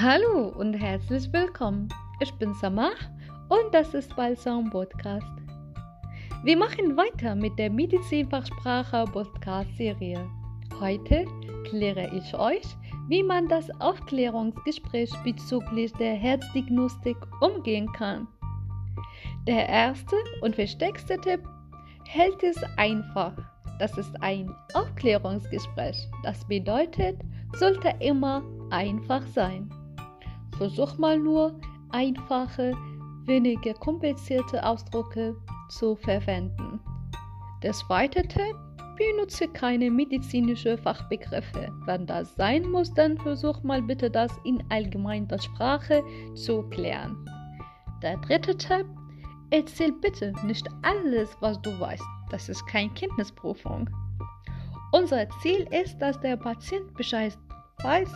Hallo und herzlich willkommen. Ich bin Samah und das ist Balsam Podcast. Wir machen weiter mit der Medizinfachsprache Podcast Serie. Heute kläre ich euch, wie man das Aufklärungsgespräch bezüglich der Herzdiagnostik umgehen kann. Der erste und wichtigste Tipp hält es einfach. Das ist ein Aufklärungsgespräch. Das bedeutet, sollte immer einfach sein. Versuch mal nur einfache, weniger komplizierte Ausdrücke zu verwenden. Der zweite Tipp, benutze keine medizinischen Fachbegriffe. Wenn das sein muss, dann versuch mal bitte das in allgemeiner Sprache zu klären. Der dritte Tipp, erzähl bitte nicht alles, was du weißt. Das ist keine Kenntnisprüfung. Unser Ziel ist, dass der Patient Bescheid weiß,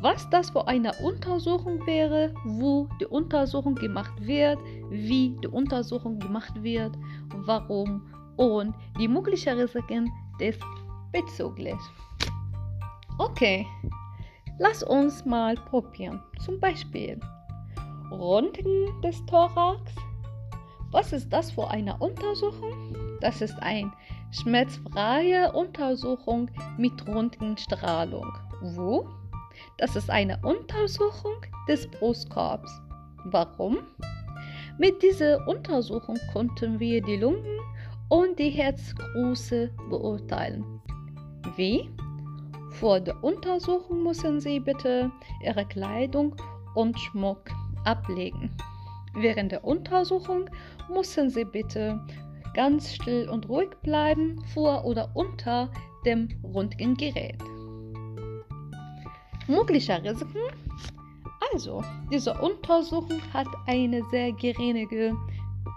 was das für eine Untersuchung wäre, wo die Untersuchung gemacht wird, wie die Untersuchung gemacht wird, warum und die möglichen Risiken diesbezüglich. Okay, lass uns mal probieren. Zum Beispiel Röntgen des Thorax. Was ist das für eine Untersuchung? Das ist eine schmerzfreie Untersuchung mit Röntgenstrahlung. Wo? Das ist eine Untersuchung des Brustkorbs. Warum? Mit dieser Untersuchung konnten wir die Lungen und die Herzgröße beurteilen. Wie? Vor der Untersuchung müssen Sie bitte Ihre Kleidung und Schmuck ablegen. Während der Untersuchung müssen Sie bitte ganz still und ruhig bleiben vor oder unter dem Röntgengerät möglicher Risiken. Also, diese Untersuchung hat eine sehr geringe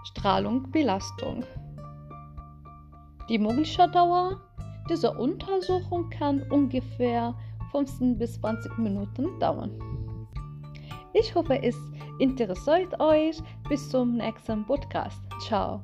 Strahlungsbelastung. Die mögliche Dauer dieser Untersuchung kann ungefähr 15 bis 20 Minuten dauern. Ich hoffe, es interessiert euch. Bis zum nächsten Podcast. Ciao.